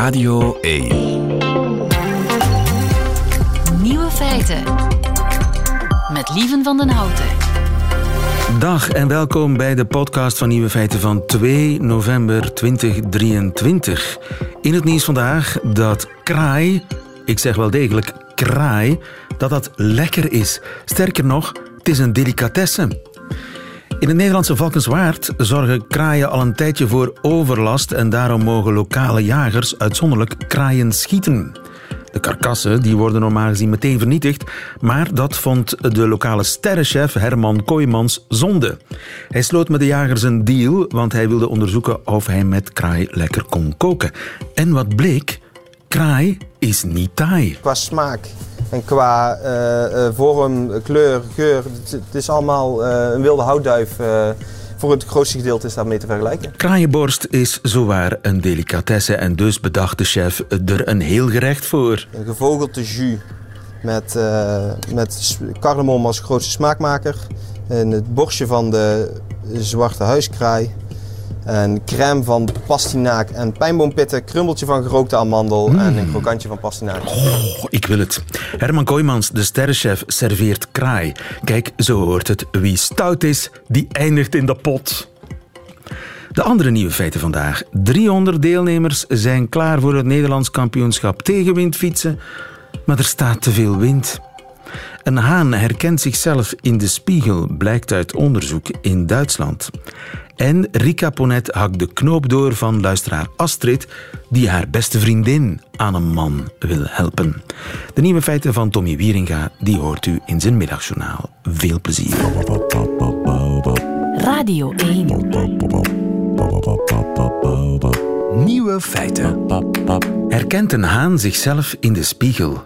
Radio 1. Nieuwe feiten. Met Lieven van den Houten. Dag en welkom bij de podcast van Nieuwe Feiten van 2 november 2023. In het nieuws vandaag dat kraai, ik zeg wel degelijk kraai, dat dat lekker is. Sterker nog, het is een delicatesse. In het Nederlandse Valkenswaard zorgen kraaien al een tijdje voor overlast en daarom mogen lokale jagers uitzonderlijk kraaien schieten. De karkassen die worden normaal gezien meteen vernietigd, maar dat vond de lokale sterrenchef Herman Kooijmans zonde. Hij sloot met de jagers een deal, want hij wilde onderzoeken of hij met kraai lekker kon koken. En wat bleek? Kraai is niet taai. Qua smaak en qua uh, uh, vorm, kleur, geur, het, is allemaal uh, een wilde houtduif. voor het grootste gedeelte is daarmee te vergelijken. Kraaienborst is zowaar een delicatesse en dus bedacht de chef er een heel gerecht voor. Een gevogelte jus met, met cardamom als grootste smaakmaker. En het borstje van de zwarte huiskraai een crème van pastinaak en pijnboompitten, krummeltje van gerookte amandel en een Mm. krokantje van pastinaak. Oh, ik wil het. Herman Kooijmans, de sterrenchef, serveert kraai. Kijk, zo hoort het. Wie stout is, die eindigt in de pot. De andere nieuwe feiten vandaag. 300 deelnemers zijn klaar voor het Nederlands kampioenschap tegenwindfietsen, maar er staat te veel wind. Een haan herkent zichzelf in de spiegel, blijkt uit onderzoek in Duitsland. En Rika Ponet hakt de knoop door van luisteraar Astrid, die haar beste vriendin aan een man wil helpen. De nieuwe feiten van Tommy Wieringa, die hoort u in zijn middagjournaal. Veel plezier. Radio 1. Nieuwe feiten. Herkent een haan zichzelf in de spiegel?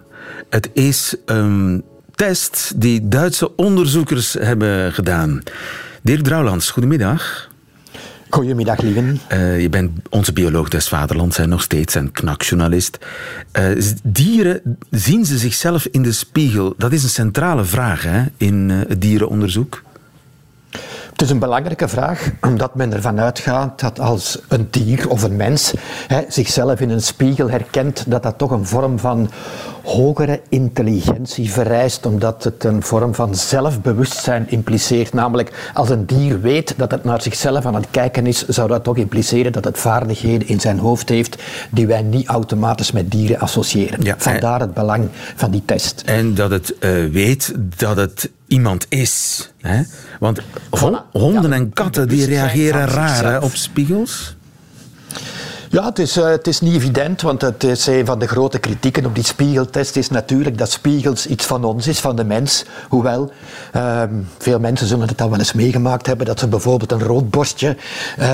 Het is een test die Duitse onderzoekers hebben gedaan. Dirk Drouwlands, goedemiddag. Goedemiddag, lieven. Uh, je bent onze bioloog des vaderlands en nog steeds een knakjournalist. Uh, dieren, zien ze zichzelf in de spiegel? Dat is een centrale vraag hè, in uh, het dierenonderzoek. Het is een belangrijke vraag, omdat men ervan uitgaat dat als een dier of een mens hè, zichzelf in een spiegel herkent, dat dat toch een vorm van hogere intelligentie vereist, omdat het een vorm van zelfbewustzijn impliceert. Namelijk, als een dier weet dat het naar zichzelf aan het kijken is, zou dat toch impliceren dat het vaardigheden in zijn hoofd heeft die wij niet automatisch met dieren associëren. Ja, Vandaar het belang van die test. En dat het uh, weet dat het iemand is. Hè? Want voilà. honden ja, en katten die reageren raar hè, op spiegels. Ja, het is, uh, het is niet evident, want het is een van de grote kritieken op die spiegeltest is natuurlijk dat spiegels iets van ons is, van de mens. Hoewel, uh, veel mensen zullen het al wel eens meegemaakt hebben, dat ze bijvoorbeeld een roodborstje uh,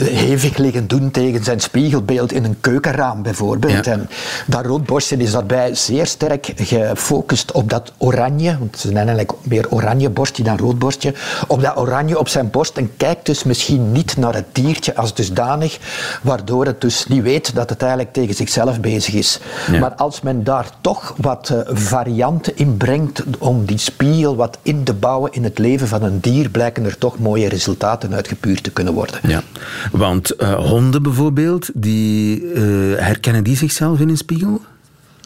hevig liggen doen tegen zijn spiegelbeeld in een keukenraam bijvoorbeeld. Ja. En dat roodborstje is daarbij zeer sterk gefocust op dat oranje, want het is eigenlijk meer oranje borstje dan rood borstje, op dat oranje op zijn borst en kijkt dus misschien niet naar het diertje als dusdanig, waardoor het dus niet weet dat het eigenlijk tegen zichzelf bezig is. Ja. Maar als men daar toch wat uh, varianten in brengt om die spiegel wat in te bouwen in het leven van een dier, blijken er toch mooie resultaten uitgepuurd te kunnen worden. Ja, want uh, honden bijvoorbeeld, die, uh, herkennen die zichzelf in een spiegel?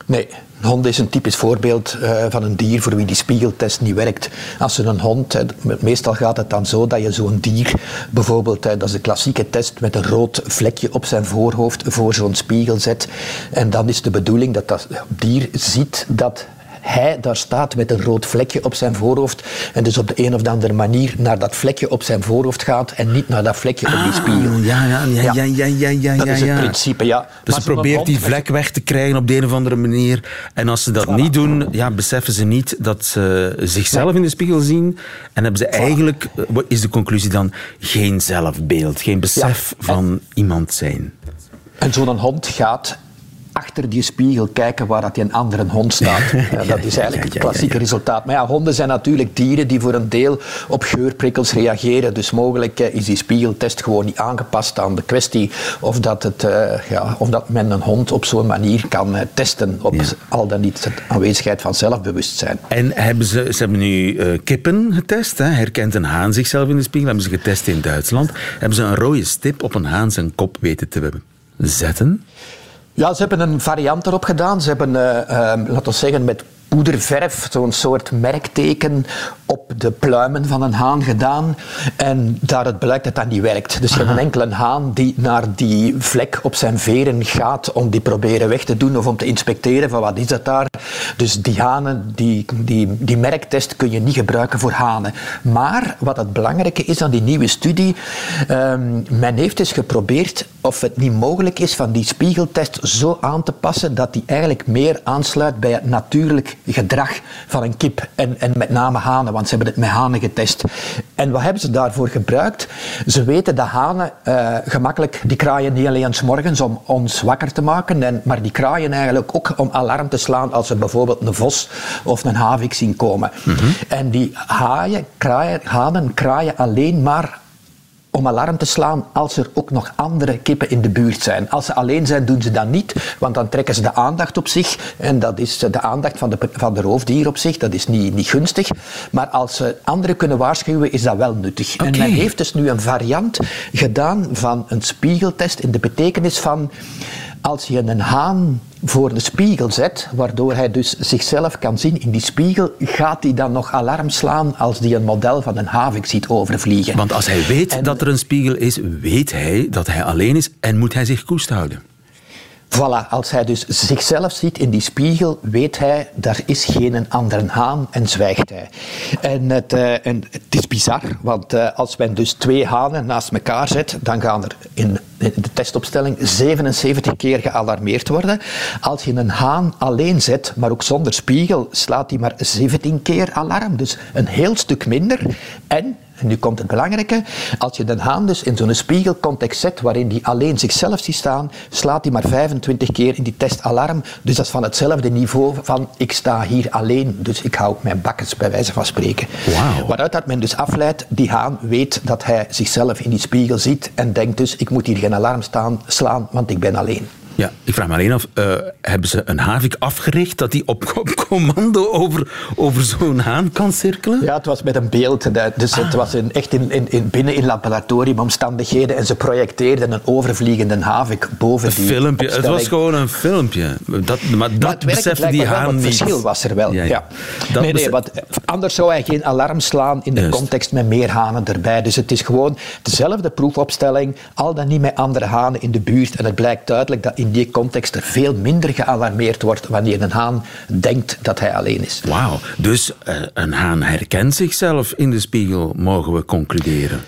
Nee, een hond is een typisch voorbeeld uh, van een dier voor wie die spiegeltest niet werkt. Als je een hond, meestal gaat het dan zo dat je zo'n dier, bijvoorbeeld, dat is de klassieke test, met een rood vlekje op zijn voorhoofd voor zo'n spiegel zet. En dan is de bedoeling dat dat dier ziet dat hij daar staat met een rood vlekje op zijn voorhoofd en dus op de een of andere manier naar dat vlekje op zijn voorhoofd gaat en niet naar dat vlekje ah, op die spiegel. Ja, ja, ja, ja, ja, ja, ja Dat ja, is het ja. principe, ja. Dus Maar ze probeert die vlek weg te krijgen op de een of andere manier. En als ze dat Voilà. niet doen, ja, beseffen ze niet dat ze zichzelf in de spiegel zien. En hebben ze eigenlijk, eh, wat is de conclusie dan, geen zelfbeeld, geen besef Ja. van iemand zijn. En zo'n hond gaat achter die spiegel kijken waar dat die een andere hond staat. Ja, dat is eigenlijk het klassieke resultaat. Maar ja, honden zijn natuurlijk dieren die voor een deel op geurprikkels reageren. Dus mogelijk eh, is die spiegeltest gewoon niet aangepast aan de kwestie of dat, het, eh, ja, of dat men een hond op zo'n manier kan eh, testen op Ja. al dan niet de aanwezigheid van zelfbewustzijn. En hebben ze, ze hebben nu kippen getest. Hè? Herkent een haan zichzelf in de spiegel? Hebben ze getest in Duitsland. Hebben ze een rode stip op een haan zijn kop weten te zetten? Ja, ze hebben een variant erop gedaan. Ze hebben, uh, uh, laten we zeggen, met poederverf, zo'n soort merkteken op de pluimen van een haan gedaan. En daaruit blijkt dat dat niet werkt. Dus je hebt een enkele haan die naar die vlek op zijn veren gaat om die proberen weg te doen of om te inspecteren van wat is dat daar. Dus die hanen, die, die, die merktest kun je niet gebruiken voor hanen. Maar wat het belangrijke is aan die nieuwe studie, um, men heeft dus geprobeerd of het niet mogelijk is van die spiegeltest zo aan te passen dat die eigenlijk meer aansluit bij het natuurlijk gedrag van een kip en, en met name hanen, want ze hebben het met hanen getest. En wat hebben ze daarvoor gebruikt? Ze weten dat hanen uh, gemakkelijk, die kraaien niet alleen s morgens om ons wakker te maken, en, maar die kraaien eigenlijk ook om alarm te slaan als ze bijvoorbeeld een vos of een havik zien komen. Mm -hmm. En die haaien, kraaien, hanen kraaien alleen maar om alarm te slaan als er ook nog andere kippen in de buurt zijn. Als ze alleen zijn, doen ze dat niet, want dan trekken ze de aandacht op zich. En dat is de aandacht van de, van de roofdier op zich. Dat is niet, niet gunstig. Maar als ze anderen kunnen waarschuwen, is dat wel nuttig. Okay. En men heeft dus nu een variant gedaan van een spiegeltest in de betekenis van als je een haan voor de spiegel zet, waardoor hij dus zichzelf kan zien in die spiegel, gaat hij dan nog alarm slaan als hij een model van een havik ziet overvliegen. Want als hij weet en, dat er een spiegel is, weet hij dat hij alleen is en moet hij zich koest houden. Voilà, als hij dus zichzelf ziet in die spiegel, weet hij, daar is geen andere haan en zwijgt hij. En het, uh, en het is bizar, want uh, als men dus twee hanen naast elkaar zet, dan gaan er in, in de testopstelling 77 keer gealarmeerd worden. Als je een haan alleen zet, maar ook zonder spiegel, slaat hij maar 17 keer alarm. Dus een heel stuk minder. En en nu komt het belangrijke. Als je de haan dus in zo'n spiegelcontext zet, waarin die alleen zichzelf ziet staan, slaat hij maar 25 keer in die test alarm. Dus dat is van hetzelfde niveau van ik sta hier alleen, dus ik hou mijn bakkens bij wijze van spreken. Wow. Waaruit dat men dus afleidt, die haan weet dat hij zichzelf in die spiegel ziet en denkt dus ik moet hier geen alarm staan, slaan, want ik ben alleen. Ja, ik vraag me alleen af, uh, hebben ze een havik afgericht dat die op, op commando over, over zo'n haan kan cirkelen? Ja, het was met een beeld. Dus ah. het was in, echt in, in, in, binnen in laboratoriumomstandigheden en ze projecteerden een overvliegende havik boven een die filmpje. Opstelling. Het was gewoon een filmpje. Dat, maar dat maar besefte die haan wel, niet. Het verschil was er wel, ja. Nee, nee, want anders zou hij geen alarm slaan in de context met meer hanen erbij. Dus het is gewoon dezelfde proefopstelling, al dan niet met andere hanen in de buurt. En het blijkt duidelijk dat in die context er veel minder gealarmeerd wordt wanneer een haan denkt dat hij alleen is. Wauw, dus uh, een haan herkent zichzelf in de spiegel, mogen we concluderen.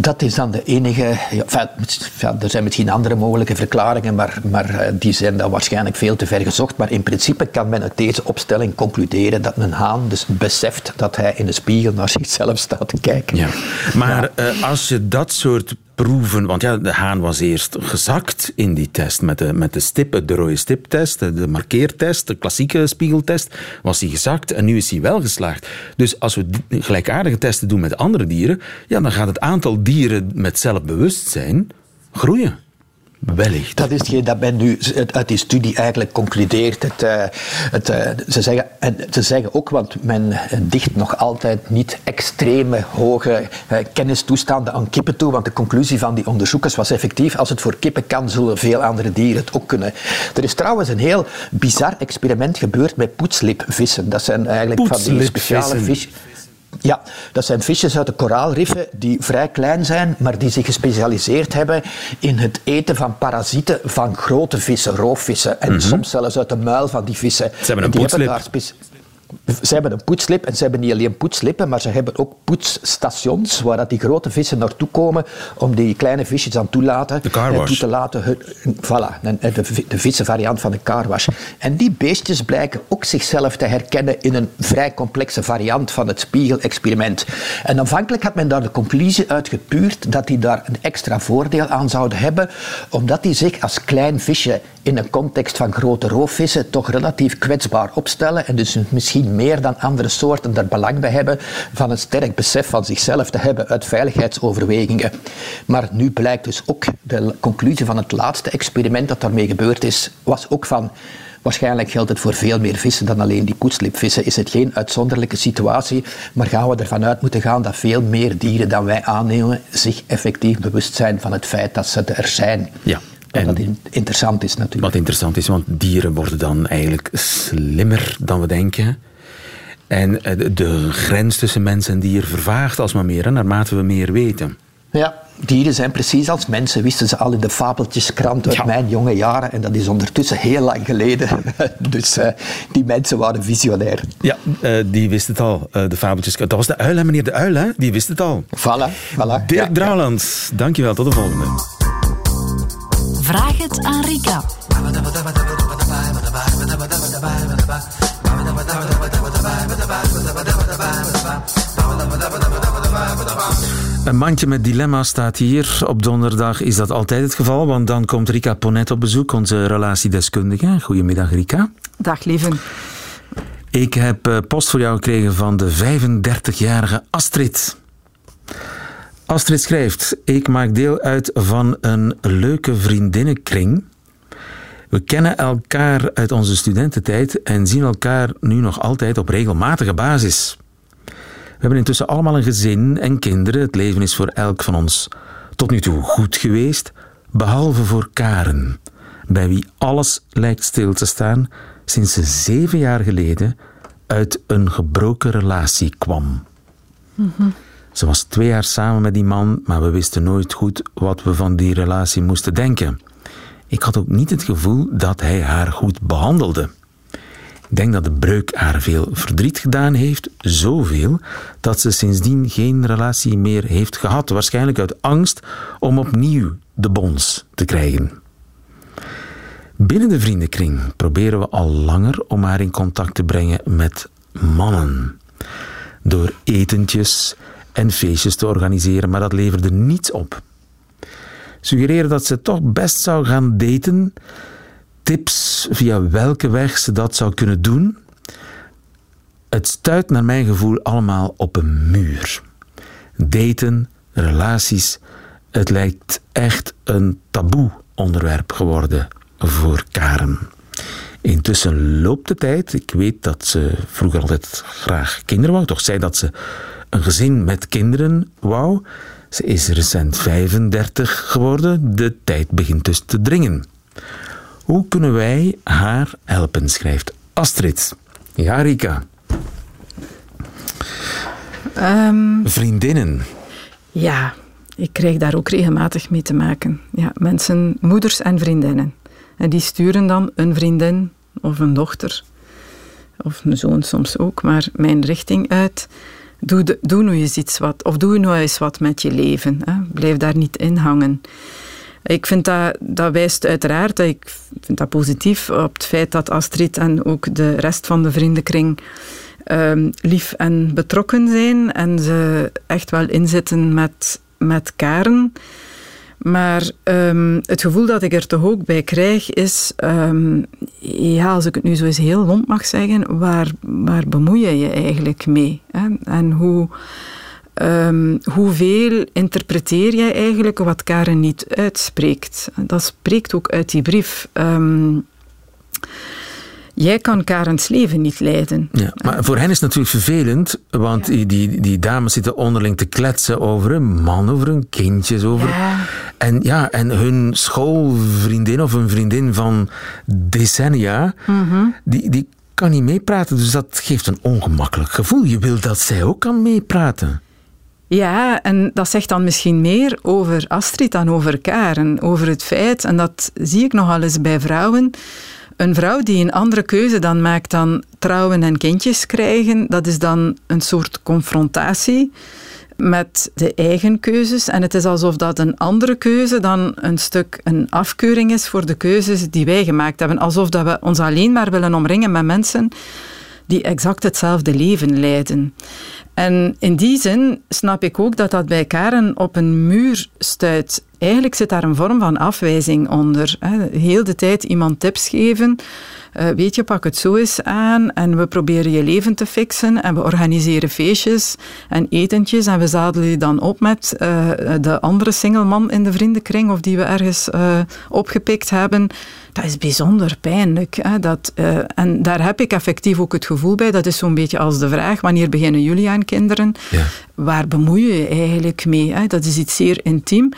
Dat is dan de enige. Ja, enfin, er zijn misschien andere mogelijke verklaringen, maar, maar uh, die zijn dan waarschijnlijk veel te ver gezocht. Maar in principe kan men uit deze opstelling concluderen dat een haan dus beseft dat hij in de spiegel naar zichzelf staat te kijken. Ja. Maar ja. Uh, als je dat soort proeven, want ja, de haan was eerst gezakt in die test met de, met de stip, de rode stiptest, de markeertest, de klassieke spiegeltest, was hij gezakt en nu is hij wel geslaagd. Dus als we gelijkaardige testen doen met andere dieren, ja, dan gaat het aantal dieren met zelfbewustzijn groeien. Wellicht. Dat is hetgeen dat men nu uit die studie eigenlijk concludeert. Het, uh, het, uh, ze, zeggen, en ze zeggen ook, want men dicht nog altijd niet extreme hoge uh, kennistoestanden aan kippen toe, want de conclusie van die onderzoekers was effectief, als het voor kippen kan, zullen veel andere dieren het ook kunnen. Er is trouwens een heel bizar experiment gebeurd met poetslipvissen. Dat zijn eigenlijk van die speciale vissen. Ja, dat zijn visjes uit de koraalriffen die vrij klein zijn, maar die zich gespecialiseerd hebben in het eten van parasieten van grote vissen, roofvissen. En mm -hmm. soms zelfs uit de muil van die vissen. Ze hebben een. Ze hebben een poetslip en ze hebben niet alleen poetslippen, maar ze hebben ook poetsstations waar dat die grote vissen naartoe komen om die kleine visjes aan toe, laten, de carwash. toe te laten. Voilà, de, de vissenvariant van de carwash. En die beestjes blijken ook zichzelf te herkennen in een vrij complexe variant van het spiegelexperiment. En aanvankelijk had men daar de conclusie uit gepuurd dat die daar een extra voordeel aan zouden hebben, omdat die zich als klein visje in een context van grote roofvissen toch relatief kwetsbaar opstellen en dus misschien meer dan andere soorten er belang bij hebben van een sterk besef van zichzelf te hebben uit veiligheidsoverwegingen. Maar nu blijkt dus ook de conclusie van het laatste experiment dat daarmee gebeurd is, was ook van Waarschijnlijk geldt het voor veel meer vissen dan alleen die poetslipvissen. Is het geen uitzonderlijke situatie, maar gaan we ervan uit moeten gaan dat veel meer dieren dan wij aannemen zich effectief bewust zijn van het feit dat ze er zijn. Ja. En- dat in- interessant is natuurlijk. Wat interessant is, want dieren worden dan eigenlijk slimmer dan we denken. En eh, de, grens tussen mens en dier vervaagt alsmaar meer, hè, naarmate we meer weten. Ja, dieren zijn precies als mensen, wisten ze al in de fabeltjeskrant uit Ja. mijn jonge jaren. En dat is ondertussen heel lang geleden. dus eh, die mensen waren visionair. Ja, eh, die wist het al, eh, de fabeltjes. Dat was de uil, hè, meneer de uil, hè? die wist het al. Voilà, voilà. Dirk Ja, Drouwland, dankjewel, tot de volgende. Vraag het aan Rika. Een mandje met dilemma's staat hier. Op donderdag is dat altijd het geval, want dan komt Rika Ponet op bezoek, onze relatiedeskundige. Goedemiddag, Rika. Dag lieve. Ik heb eh, post voor jou gekregen van de 35-jarige Astrid. Astrid schrijft: Ik maak deel uit van een leuke vriendinnenkring. We kennen elkaar uit onze studententijd en zien elkaar nu nog altijd op regelmatige basis. We hebben intussen allemaal een gezin en kinderen. Het leven is voor elk van ons tot nu toe goed geweest, behalve voor Karen, bij wie alles lijkt stil te staan sinds ze zeven jaar geleden uit een gebroken relatie kwam. Ze was twee jaar samen met die man, maar we wisten nooit goed wat we van die relatie moesten denken. Ik had ook niet het gevoel dat hij haar goed behandelde. Ik denk dat de breuk haar veel verdriet gedaan heeft, zoveel dat ze sindsdien geen relatie meer heeft gehad. Waarschijnlijk uit angst om opnieuw de bons te krijgen. Binnen de vriendenkring proberen we al langer om haar in contact te brengen met mannen. Door etentjes en feestjes te organiseren, maar dat leverde niets op. Suggereren dat ze toch best zou gaan daten. Tips via welke weg ze dat zou kunnen doen. Het stuit naar mijn gevoel allemaal op een muur. Daten, relaties, het lijkt echt een taboe onderwerp geworden voor Karen. Intussen loopt de tijd. Ik weet dat ze vroeger altijd graag kinderen wou. Toch zei dat ze een gezin met kinderen wou. Ze is recent 35 geworden. De tijd begint dus te dringen. Hoe kunnen wij haar helpen, schrijft Astrid. Ja, Rika. Ehm, Vriendinnen. ja, ik krijg daar ook regelmatig mee te maken. Ja, mensen, moeders en vriendinnen. En die sturen dan een vriendin of een dochter, of een zoon soms ook, maar mijn richting uit. Doe, de, doe nu eens iets wat, of doe nou eens wat met je leven. Hè. Blijf daar niet in hangen. Ik vind dat, wijst uiteraard, ik vind dat positief, op het feit dat Astrid en ook de rest van de vriendenkring ehm, lief en betrokken zijn en ze echt wel inzitten met, met Karen. Maar ehm, het gevoel dat ik er toch ook bij krijg is, ehm, ja, als ik het nu zo eens heel lomp mag zeggen, waar, waar bemoei je je eigenlijk mee? Hè? En hoe, ehm, hoeveel interpreteer jij eigenlijk wat Karen niet uitspreekt? Dat spreekt ook uit die brief. Ehm, jij kan Karens leven niet leiden. Ja, maar voor hen is het natuurlijk vervelend, want die, die, die dames zitten onderling te kletsen over een man, over hun kindjes, over... Ja. En, ja, en hun schoolvriendin of een vriendin van decennia, Mhm. die, die kan niet meepraten. Dus dat geeft een ongemakkelijk gevoel. Je wil dat zij ook kan meepraten. Ja, en dat zegt dan misschien meer over Astrid dan over Karen. Over het feit, en dat zie ik nogal eens bij vrouwen. Een vrouw die een andere keuze dan maakt dan trouwen en kindjes krijgen, dat is dan een soort confrontatie met de eigen keuzes. En het is alsof dat een andere keuze dan een stuk een afkeuring is voor de keuzes die wij gemaakt hebben. Alsof dat we ons alleen maar willen omringen met mensen die exact hetzelfde leven leiden. En in die zin snap ik ook dat dat bij Karen op een muur stuit. Eigenlijk zit daar een vorm van afwijzing onder. Heel de tijd iemand tips geven. Eh, weet je, pak het zo eens aan en we proberen je leven te fixen en we organiseren feestjes en etentjes en we zadelen je dan op met eh, de andere singleman in de vriendenkring of die we ergens eh, opgepikt hebben. Dat is bijzonder pijnlijk. Hè? Dat, eh, en daar heb ik effectief ook het gevoel bij. Dat is zo'n beetje als de vraag, wanneer beginnen jullie aan kinderen? Ja. Waar bemoei je je eigenlijk mee? Hè? Dat is iets zeer intiem.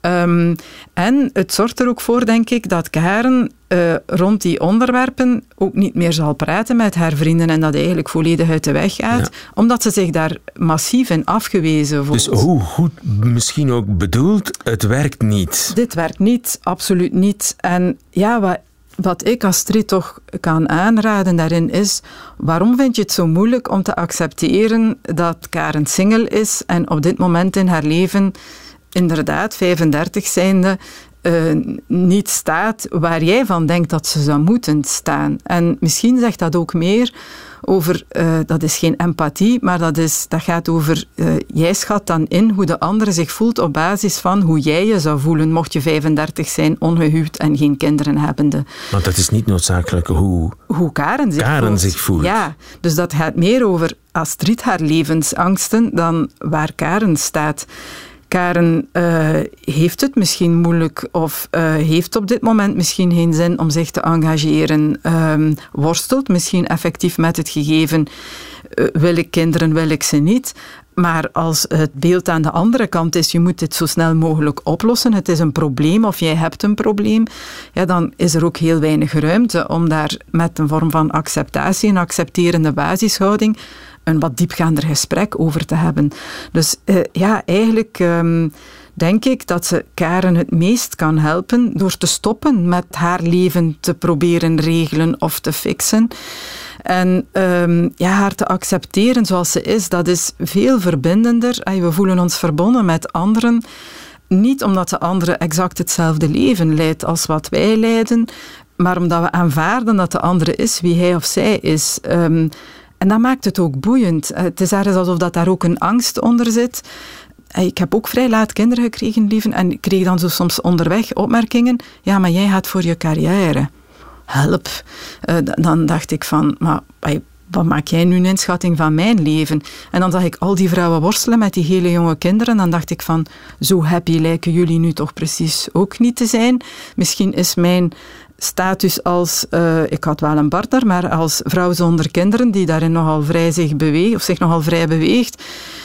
Ehm, en het zorgt er ook voor, denk ik, dat Karen uh, rond die onderwerpen ook niet meer zal praten met haar vrienden en dat eigenlijk volledig uit de weg gaat, omdat ze zich daar massief in afgewezen voelt. Dus hoe goed misschien ook bedoeld, het werkt niet. Dit werkt niet, absoluut niet. En ja, wat, wat ik Astrid toch kan aanraden daarin is, waarom vind je het zo moeilijk om te accepteren dat Karen single is en op dit moment in haar leven inderdaad 35 zijnde uh, niet staat waar jij van denkt dat ze zou moeten staan. En misschien zegt dat ook meer over, uh, dat is geen empathie, maar dat, is, dat gaat over, uh, jij schat dan in hoe de andere zich voelt op basis van hoe jij je zou voelen mocht je 35 zijn, ongehuwd en geen kinderen hebbende. Want dat is niet noodzakelijk hoe, hoe Karen, zich, Karen voelt. zich voelt. Ja, dus dat gaat meer over Astrid haar levensangsten dan waar Karen staat. Karen uh, heeft het misschien moeilijk of uh, heeft op dit moment misschien geen zin om zich te engageren, um, worstelt misschien effectief met het gegeven, uh, wil ik kinderen, wil ik ze niet. Maar als het beeld aan de andere kant is, je moet dit zo snel mogelijk oplossen, het is een probleem of jij hebt een probleem, ja, dan is er ook heel weinig ruimte om daar met een vorm van acceptatie, een accepterende basishouding, een wat diepgaander gesprek over te hebben. Dus uh, ja, eigenlijk um, denk ik dat ze Karen het meest kan helpen door te stoppen met haar leven te proberen regelen of te fixen. En um, ja, haar te accepteren zoals ze is, dat is veel verbindender. We voelen ons verbonden met anderen. Niet omdat de andere exact hetzelfde leven leidt als wat wij leiden, maar omdat we aanvaarden dat de andere is wie hij of zij is. Um, en dat maakt het ook boeiend. Eh, het is ergens alsof dat daar ook een angst onder zit. Ik heb ook vrij laat kinderen gekregen, lieven, en ik kreeg dan zo soms onderweg opmerkingen. Ja, maar jij gaat voor je carrière. Help. Uh, dan dacht ik van, maar wat maak jij nu een inschatting van mijn leven? En dan zag ik al die vrouwen worstelen met die hele jonge kinderen. Dan dacht ik van, zo happy lijken jullie nu toch precies ook niet te zijn. Misschien is mijn status als, uh, ik had wel een partner, maar als vrouw zonder kinderen, die daarin nogal vrij zich beweegt, of zich nogal vrij beweegt,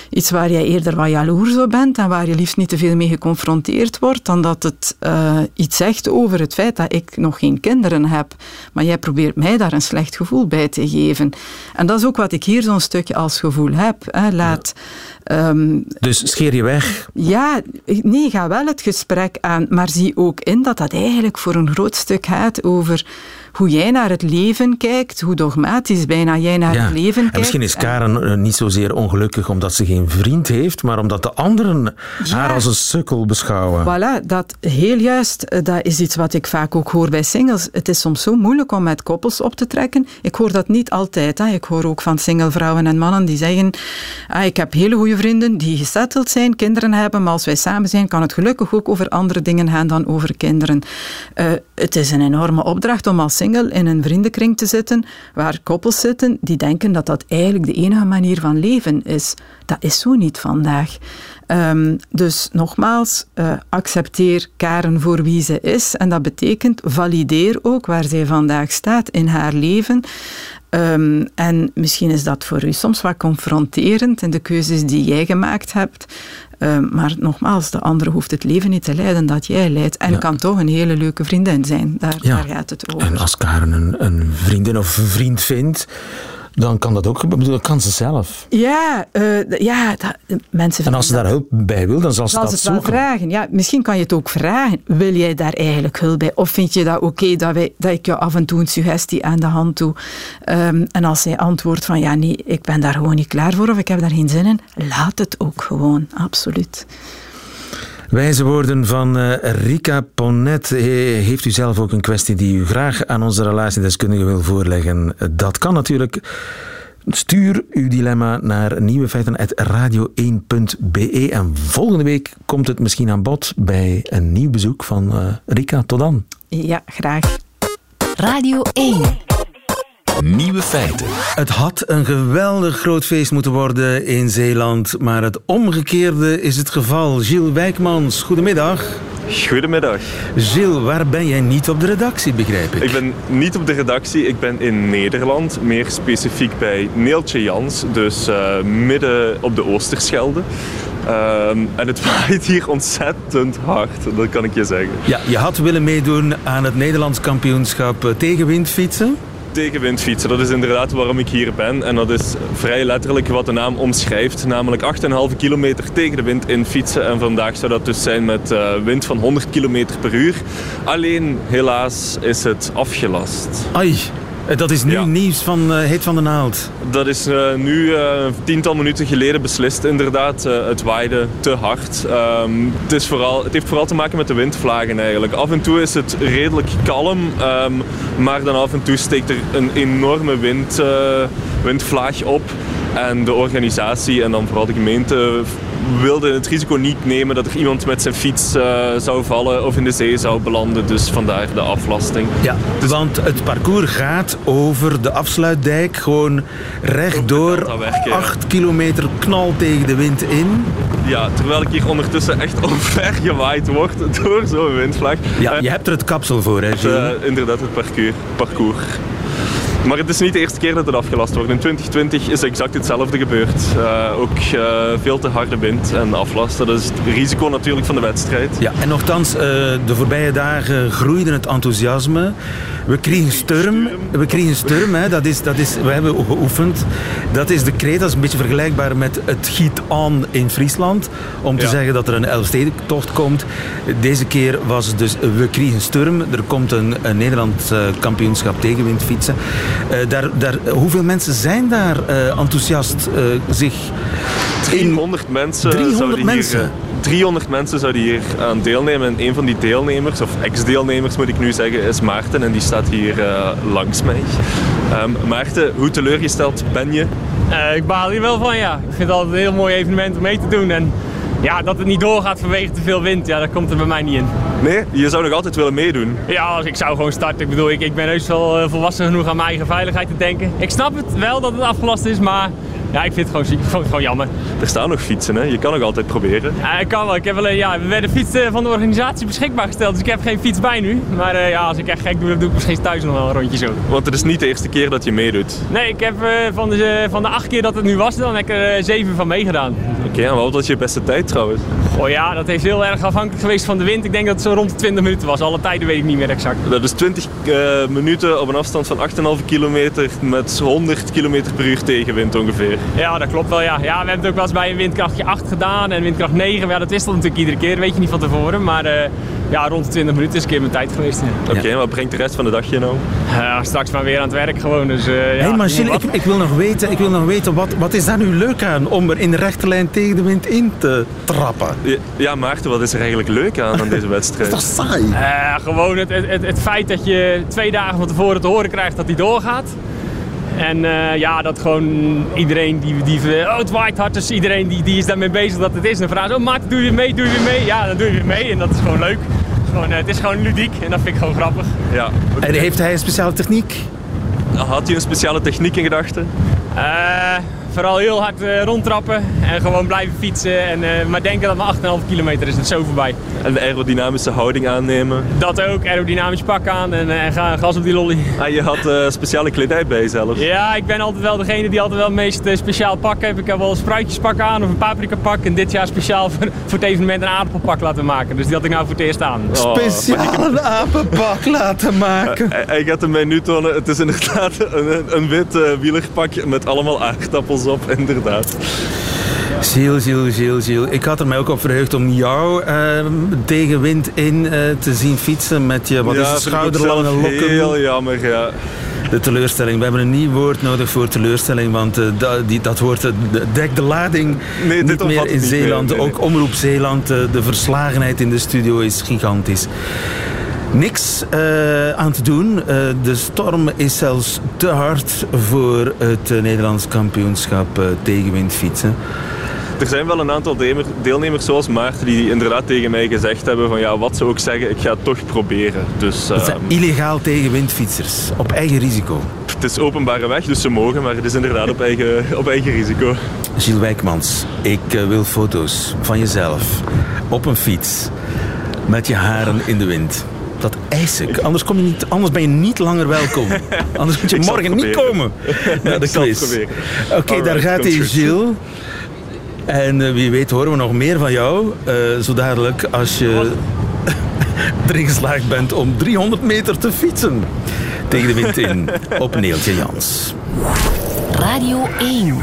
iets waar je eerder wat jaloers op bent en waar je liefst niet te veel mee geconfronteerd wordt, dan dat het uh, iets zegt over het feit dat ik nog geen kinderen heb. Maar jij probeert mij daar een slecht gevoel bij te geven. En dat is ook wat ik hier zo'n stukje als gevoel heb. Hè. Laat... Ja. Um, dus scheer je weg? Ja, nee, ga wel het gesprek aan, maar zie ook in dat dat eigenlijk voor een groot stuk gaat over hoe jij naar het leven kijkt, hoe dogmatisch bijna jij naar ja. het leven kijkt. En misschien is Karen en... niet zozeer ongelukkig omdat ze geen vriend heeft, maar omdat de anderen ja. haar als een sukkel beschouwen. Voilà, dat heel juist. Dat is iets wat ik vaak ook hoor bij singles. Het is soms zo moeilijk om met koppels op te trekken. Ik hoor dat niet altijd. Hè. Ik hoor ook van single vrouwen en mannen die zeggen ah, ik heb hele goede vrienden die gesetteld zijn, kinderen hebben, maar als wij samen zijn kan het gelukkig ook over andere dingen gaan dan over kinderen. Uh, het is een enorme opdracht om als in een vriendenkring te zitten waar koppels zitten die denken dat dat eigenlijk de enige manier van leven is. Dat is zo niet vandaag. Um, dus nogmaals, uh, accepteer Karen voor wie ze is. En dat betekent valideer ook waar zij vandaag staat in haar leven. Um, en misschien is dat voor u soms wat confronterend in de keuzes die jij gemaakt hebt. Um, maar nogmaals, de andere hoeft het leven niet te leiden dat jij leidt. En ja. kan toch een hele leuke vriendin zijn. Daar, ja. daar gaat het over. En als Karen een, een vriendin of een vriend vindt dan kan dat ook gebeuren. Dat kan ze zelf. Ja, uh, ja dat, mensen En als ze daar hulp bij wil, dan zal ze dat het zoeken. Vragen. Ja, misschien kan je het ook vragen. Wil jij daar eigenlijk hulp bij? Of vind je dat oké okay, dat, wij, dat ik je af en toe een suggestie aan de hand doe? Um, en als zij antwoordt van ja, nee, ik ben daar gewoon niet klaar voor of ik heb daar geen zin in, laat het ook gewoon. Absoluut. Wijze woorden van uh, Rika Ponet. Heeft u zelf ook een kwestie die u graag aan onze relatiedeskundige wil voorleggen? Dat kan natuurlijk. Stuur uw dilemma naar nieuwefeiten.radio1.be en volgende week komt het misschien aan bod bij een nieuw bezoek van uh, Rika. Tot dan. Ja, graag. Radio 1. Nieuwe feiten. Het had een geweldig groot feest moeten worden in Zeeland, maar het omgekeerde is het geval. Gilles Wijkmans, goedemiddag. Goedemiddag. Gilles, waar ben jij niet op de redactie, begrijp ik? Ik ben niet op de redactie, ik ben in Nederland, meer specifiek bij Neeltje Jans, dus uh, midden op de Oosterschelde. Ehm, en het waait hier ontzettend hard, dat kan ik je zeggen. Ja, je had willen meedoen aan het Nederlands kampioenschap eh, tegenwindfietsen. Tegenwindfietsen, dat is inderdaad waarom ik hier ben. En dat is vrij letterlijk wat de naam omschrijft. Namelijk 8,5 kilometer tegen de wind in fietsen. En vandaag zou dat dus zijn met uh, wind van 100 kilometer per uur. Alleen, helaas, is het afgelast. Ai, eh, dat is nu Ja. nieuws van uh, Heet van de Naald. Dat is eh, nu eh, een tiental minuten geleden beslist, inderdaad. Eh, het waaide te hard. Ehm, het, is vooral, het heeft vooral te maken met de windvlagen eigenlijk. Af en toe is het redelijk kalm, ehm, maar dan af en toe steekt er een enorme wind, eh, windvlaag op. En de organisatie en dan vooral de gemeente wilde het risico niet nemen dat er iemand met zijn fiets eh, zou vallen of in de zee zou belanden. Dus vandaar de aflasting. Ja, want het parcours gaat over de afsluitdijk, gewoon rechtdoor, Deltaweg, ja. 8 kilometer knal tegen de wind in. Ja, terwijl ik hier ondertussen echt omvergewaaid word door zo'n windvlaag. Ja, je hebt er het kapsel voor, hè, Gilles? Eh, inderdaad, het parcours, parcours. Maar het is niet de eerste keer dat het afgelast wordt. In 2020 is exact hetzelfde gebeurd. Eh, ook eh, veel te harde wind en aflasten. Dat is het risico natuurlijk van de wedstrijd. Ja, en nogthans, eh, de voorbije dagen groeide het enthousiasme. We kregen sturm. We kregen sturm, hè. Dat is, dat is, we hebben geoefend. Dat is de kreet, dat is een beetje vergelijkbaar met het giet aan in Friesland. Om te Ja. zeggen dat er een Elfstedentocht komt. Deze keer was het dus we kregen sturm. Er komt een, een Nederlands kampioenschap tegenwindfietsen. Eh, daar, daar, hoeveel mensen zijn daar eh, enthousiast eh, zich... in- 300 mensen 300 zouden hier... mensen? eh, 300 mensen zouden hier aan deelnemen. En een van die deelnemers, of ex-deelnemers moet ik nu zeggen, is Maarten. En die staat hier eh, langs mij. Ehm, Maarten, hoe teleurgesteld ben je? Eh, ik baal hier wel van, ja. Ik vind het altijd een heel mooi evenement om mee te doen. En ja, dat het niet doorgaat vanwege te veel wind, ja, dat komt er bij mij niet in. Nee, je zou nog altijd willen meedoen. Ja, ik zou gewoon starten. Ik bedoel, ik, ik ben heus wel eh, volwassen genoeg aan mijn eigen veiligheid te denken. Ik snap het wel dat het afgelast is, maar ja, ik vind het gewoon ziek. Ik vond het gewoon jammer. Er staan nog fietsen, hè? je kan nog altijd proberen. Ja, ik kan wel. Ik heb alleen, ja, we werden fiets eh, van de organisatie beschikbaar gesteld, dus ik heb geen fiets bij nu. Maar eh, ja, als ik echt gek doe, dan doe ik misschien thuis nog wel een rondje zo. Want het is niet de eerste keer dat je meedoet. Nee, ik heb eh, van, de, van de acht keer dat het nu was, dan heb ik er eh, zeven van meegedaan. Oké, en wat was je beste tijd trouwens? Oh ja, dat heeft heel erg afhankelijk geweest van de wind. Ik denk dat het zo rond de 20 minuten was. Alle tijden weet ik niet meer exact. Dat is 20 eh, minuten op een afstand van 8,5 kilometer met 100 kilometer per uur tegenwind ongeveer. Ja, dat klopt wel. Ja. ja, we hebben het ook wel eens bij een windkrachtje 8 gedaan en windkracht 9. Maar ja, dat wisselt natuurlijk iedere keer, weet je niet van tevoren. Maar eh, ja, rond de 20 minuten is een keer mijn tijd geweest. Ja. Oké, wat brengt de rest van de dag je nou? Ja, straks maar weer aan het werk gewoon. Dus, eh, ja, Hé, maar Gilles, ik, ik wil nog weten, ik wil nog weten wat, wat is daar nu leuk aan om er in de rechte lijn tegen de wind in te trappen? Ja, Ja, Maarten, wat is er eigenlijk leuk aan aan deze wedstrijd? Dat is saai. Eh, gewoon het, het, het, het feit dat je twee dagen van tevoren te horen krijgt dat die doorgaat. En eh, ja, dat gewoon iedereen die, die oh het waait hard, dus iedereen die, die is daarmee bezig dat het is. En dan vragen ze, oh Maarten, doe je mee, doe je mee? Ja, dan doe je weer mee en dat is gewoon leuk. Gewoon, eh, het is gewoon ludiek en dat vind ik gewoon grappig. Ja. En heeft hij een speciale techniek? Had je een speciale techniek in gedachten? Eh, vooral heel hard eh, rondtrappen en gewoon blijven fietsen. En, eh, maar denken dat maar 8,5 kilometer is het zo voorbij. En de aerodynamische houding aannemen? Dat ook, aerodynamisch pak aan en, eh, en ga, gas op die lolly. Ah, je had eh, speciale kledij bij jezelf. Ja, ik ben altijd wel degene die altijd wel het meest eh, speciaal pak heeft. Ik heb wel een spruitjespak aan of een paprika pak. En dit jaar speciaal voor, voor het evenement een aardappelpak laten maken. Dus die had ik nou voor het eerst aan. Oh, Speciaal een apenpak laten maken. Hij, hij gaat hem mij nu tonen. Het is inderdaad een, een wit eh, wielerpak met allemaal aardappels op, inderdaad. Gilles, Gilles, Gilles, Gilles. Ik had er mij ook op verheugd om jou eh, tegen wind in eh, te zien fietsen met je wat ja, is het, schouderlange lokken. Heel jammer, ja. De teleurstelling. We hebben een nieuw woord nodig voor teleurstelling, want eh, dat, die, dat woord eh, dekt de lading Nee, niet meer in niet meer, Zeeland. nee, nee. Ook Omroep Zeeland, eh, de verslagenheid in de studio is gigantisch. Niks eh, aan te doen. Eh, de storm is zelfs te hard voor het Nederlands kampioenschap eh, tegenwind fietsen. Er zijn wel een aantal deelnemer- deelnemers zoals Maarten die inderdaad tegen mij gezegd hebben van ja, wat ze ook zeggen, ik ga het toch proberen. Dus Dat zijn ehm, illegaal tegenwindfietsers, op eigen risico. het is openbare weg, dus ze mogen, maar het is inderdaad op eigen, op eigen risico. Gilles Wijkmans, ik wil foto's van jezelf op een fiets met je haren in de wind. Dat eis ik. Anders, kom je niet, anders ben je niet langer welkom. Anders moet je morgen niet komen naar de quiz. Oké, daar gaat hij. Gilles. En wie weet horen we nog meer van jou. zo dadelijk als je erin geslaagd bent om 300 meter te fietsen. Tegen de wind in op Neeltje Jans. Radio 1.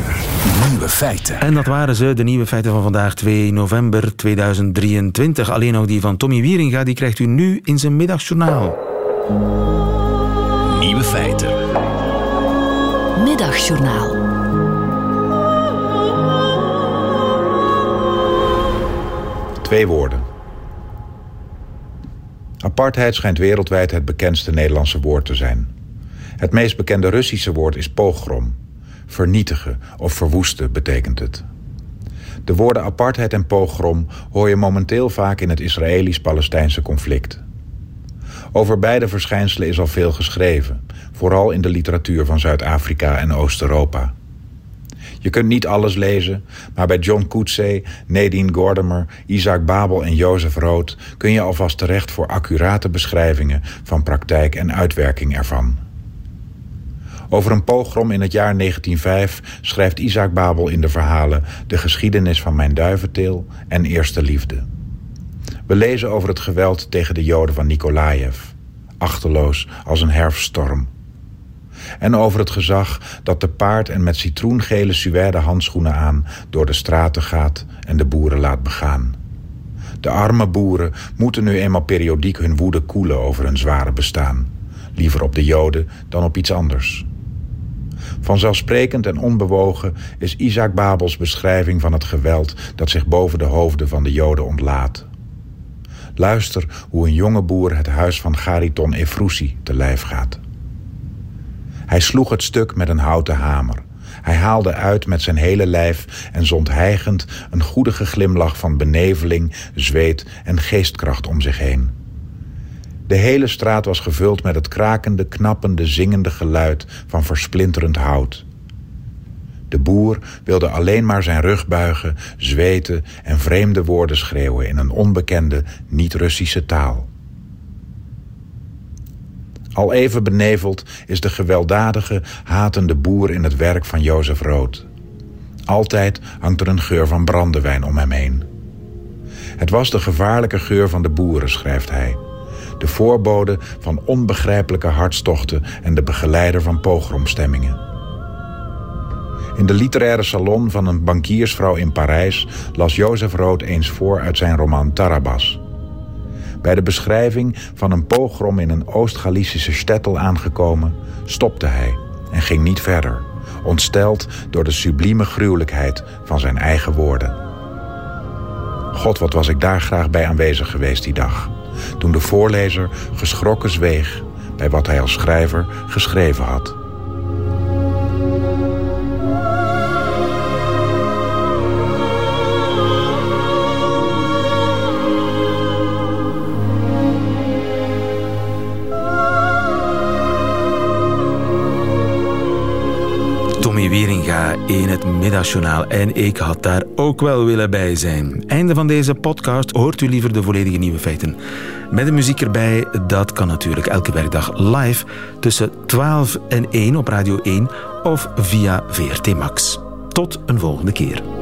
Nieuwe feiten. En dat waren ze, de nieuwe feiten van vandaag, 2 november 2023. Alleen nog die van Tommy Wieringa, die krijgt u nu in zijn middagjournaal. Nieuwe feiten. Middagjournaal. Twee woorden. Apartheid schijnt wereldwijd het bekendste Nederlandse woord te zijn. Het meest bekende Russische woord is pogrom. Vernietigen of verwoesten betekent het. De woorden apartheid en pogrom hoor je momenteel vaak in het Israëlisch-Palestijnse conflict. Over beide verschijnselen is al veel geschreven, vooral in de literatuur van Zuid-Afrika en Oost-Europa. Je kunt niet alles lezen, maar bij John Coetzee, Nadine Gordimer, Isaac Babel en Jozef Rood kun je alvast terecht voor accurate beschrijvingen van praktijk en uitwerking ervan. Over een pogrom in het jaar 1905 schrijft Isaac Babel in de verhalen De geschiedenis van mijn duiventeel en Eerste Liefde. We lezen over het geweld tegen de Joden van Nikolaev, achterloos als een herfststorm. En over het gezag dat te paard en met citroengele suède handschoenen aan door de straten gaat en de boeren laat begaan. De arme boeren moeten nu eenmaal periodiek hun woede koelen over hun zware bestaan. Liever op de Joden dan op iets anders. Vanzelfsprekend en onbewogen is Isaac Babels beschrijving van het geweld dat zich boven de hoofden van de Joden ontlaat. Luister hoe een jonge boer het huis van Gariton Efroussi te lijf gaat. Hij sloeg het stuk met een houten hamer. Hij haalde uit met zijn hele lijf en zond hijgend een goedige glimlach van beneveling, zweet en geestkracht om zich heen. De hele straat was gevuld met het krakende, knappende, zingende geluid van versplinterend hout. De boer wilde alleen maar zijn rug buigen, zweten en vreemde woorden schreeuwen in een onbekende, niet-Russische taal. Al even beneveld is de gewelddadige, hatende boer in het werk van Jozef Rood. Altijd hangt er een geur van brandewijn om hem heen. Het was de gevaarlijke geur van de boeren, schrijft hij de voorbode van onbegrijpelijke hartstochten en de begeleider van pogromstemmingen. In de literaire salon van een bankiersvrouw in Parijs las Jozef Rood eens voor uit zijn roman Tarabas. Bij de beschrijving van een pogrom in een Oost-Galicische stettel aangekomen, stopte hij en ging niet verder, ontsteld door de sublieme gruwelijkheid van zijn eigen woorden. God, wat was ik daar graag bij aanwezig geweest die dag toen de voorlezer geschrokken zweeg bij wat hij als schrijver geschreven had. In het Middagjournaal. En ik had daar ook wel willen bij zijn. Einde van deze podcast. Hoort u liever de volledige nieuwe feiten. Met de muziek erbij, dat kan natuurlijk elke werkdag live tussen 12 en 1 op Radio 1 of via VRT Max. Tot een volgende keer.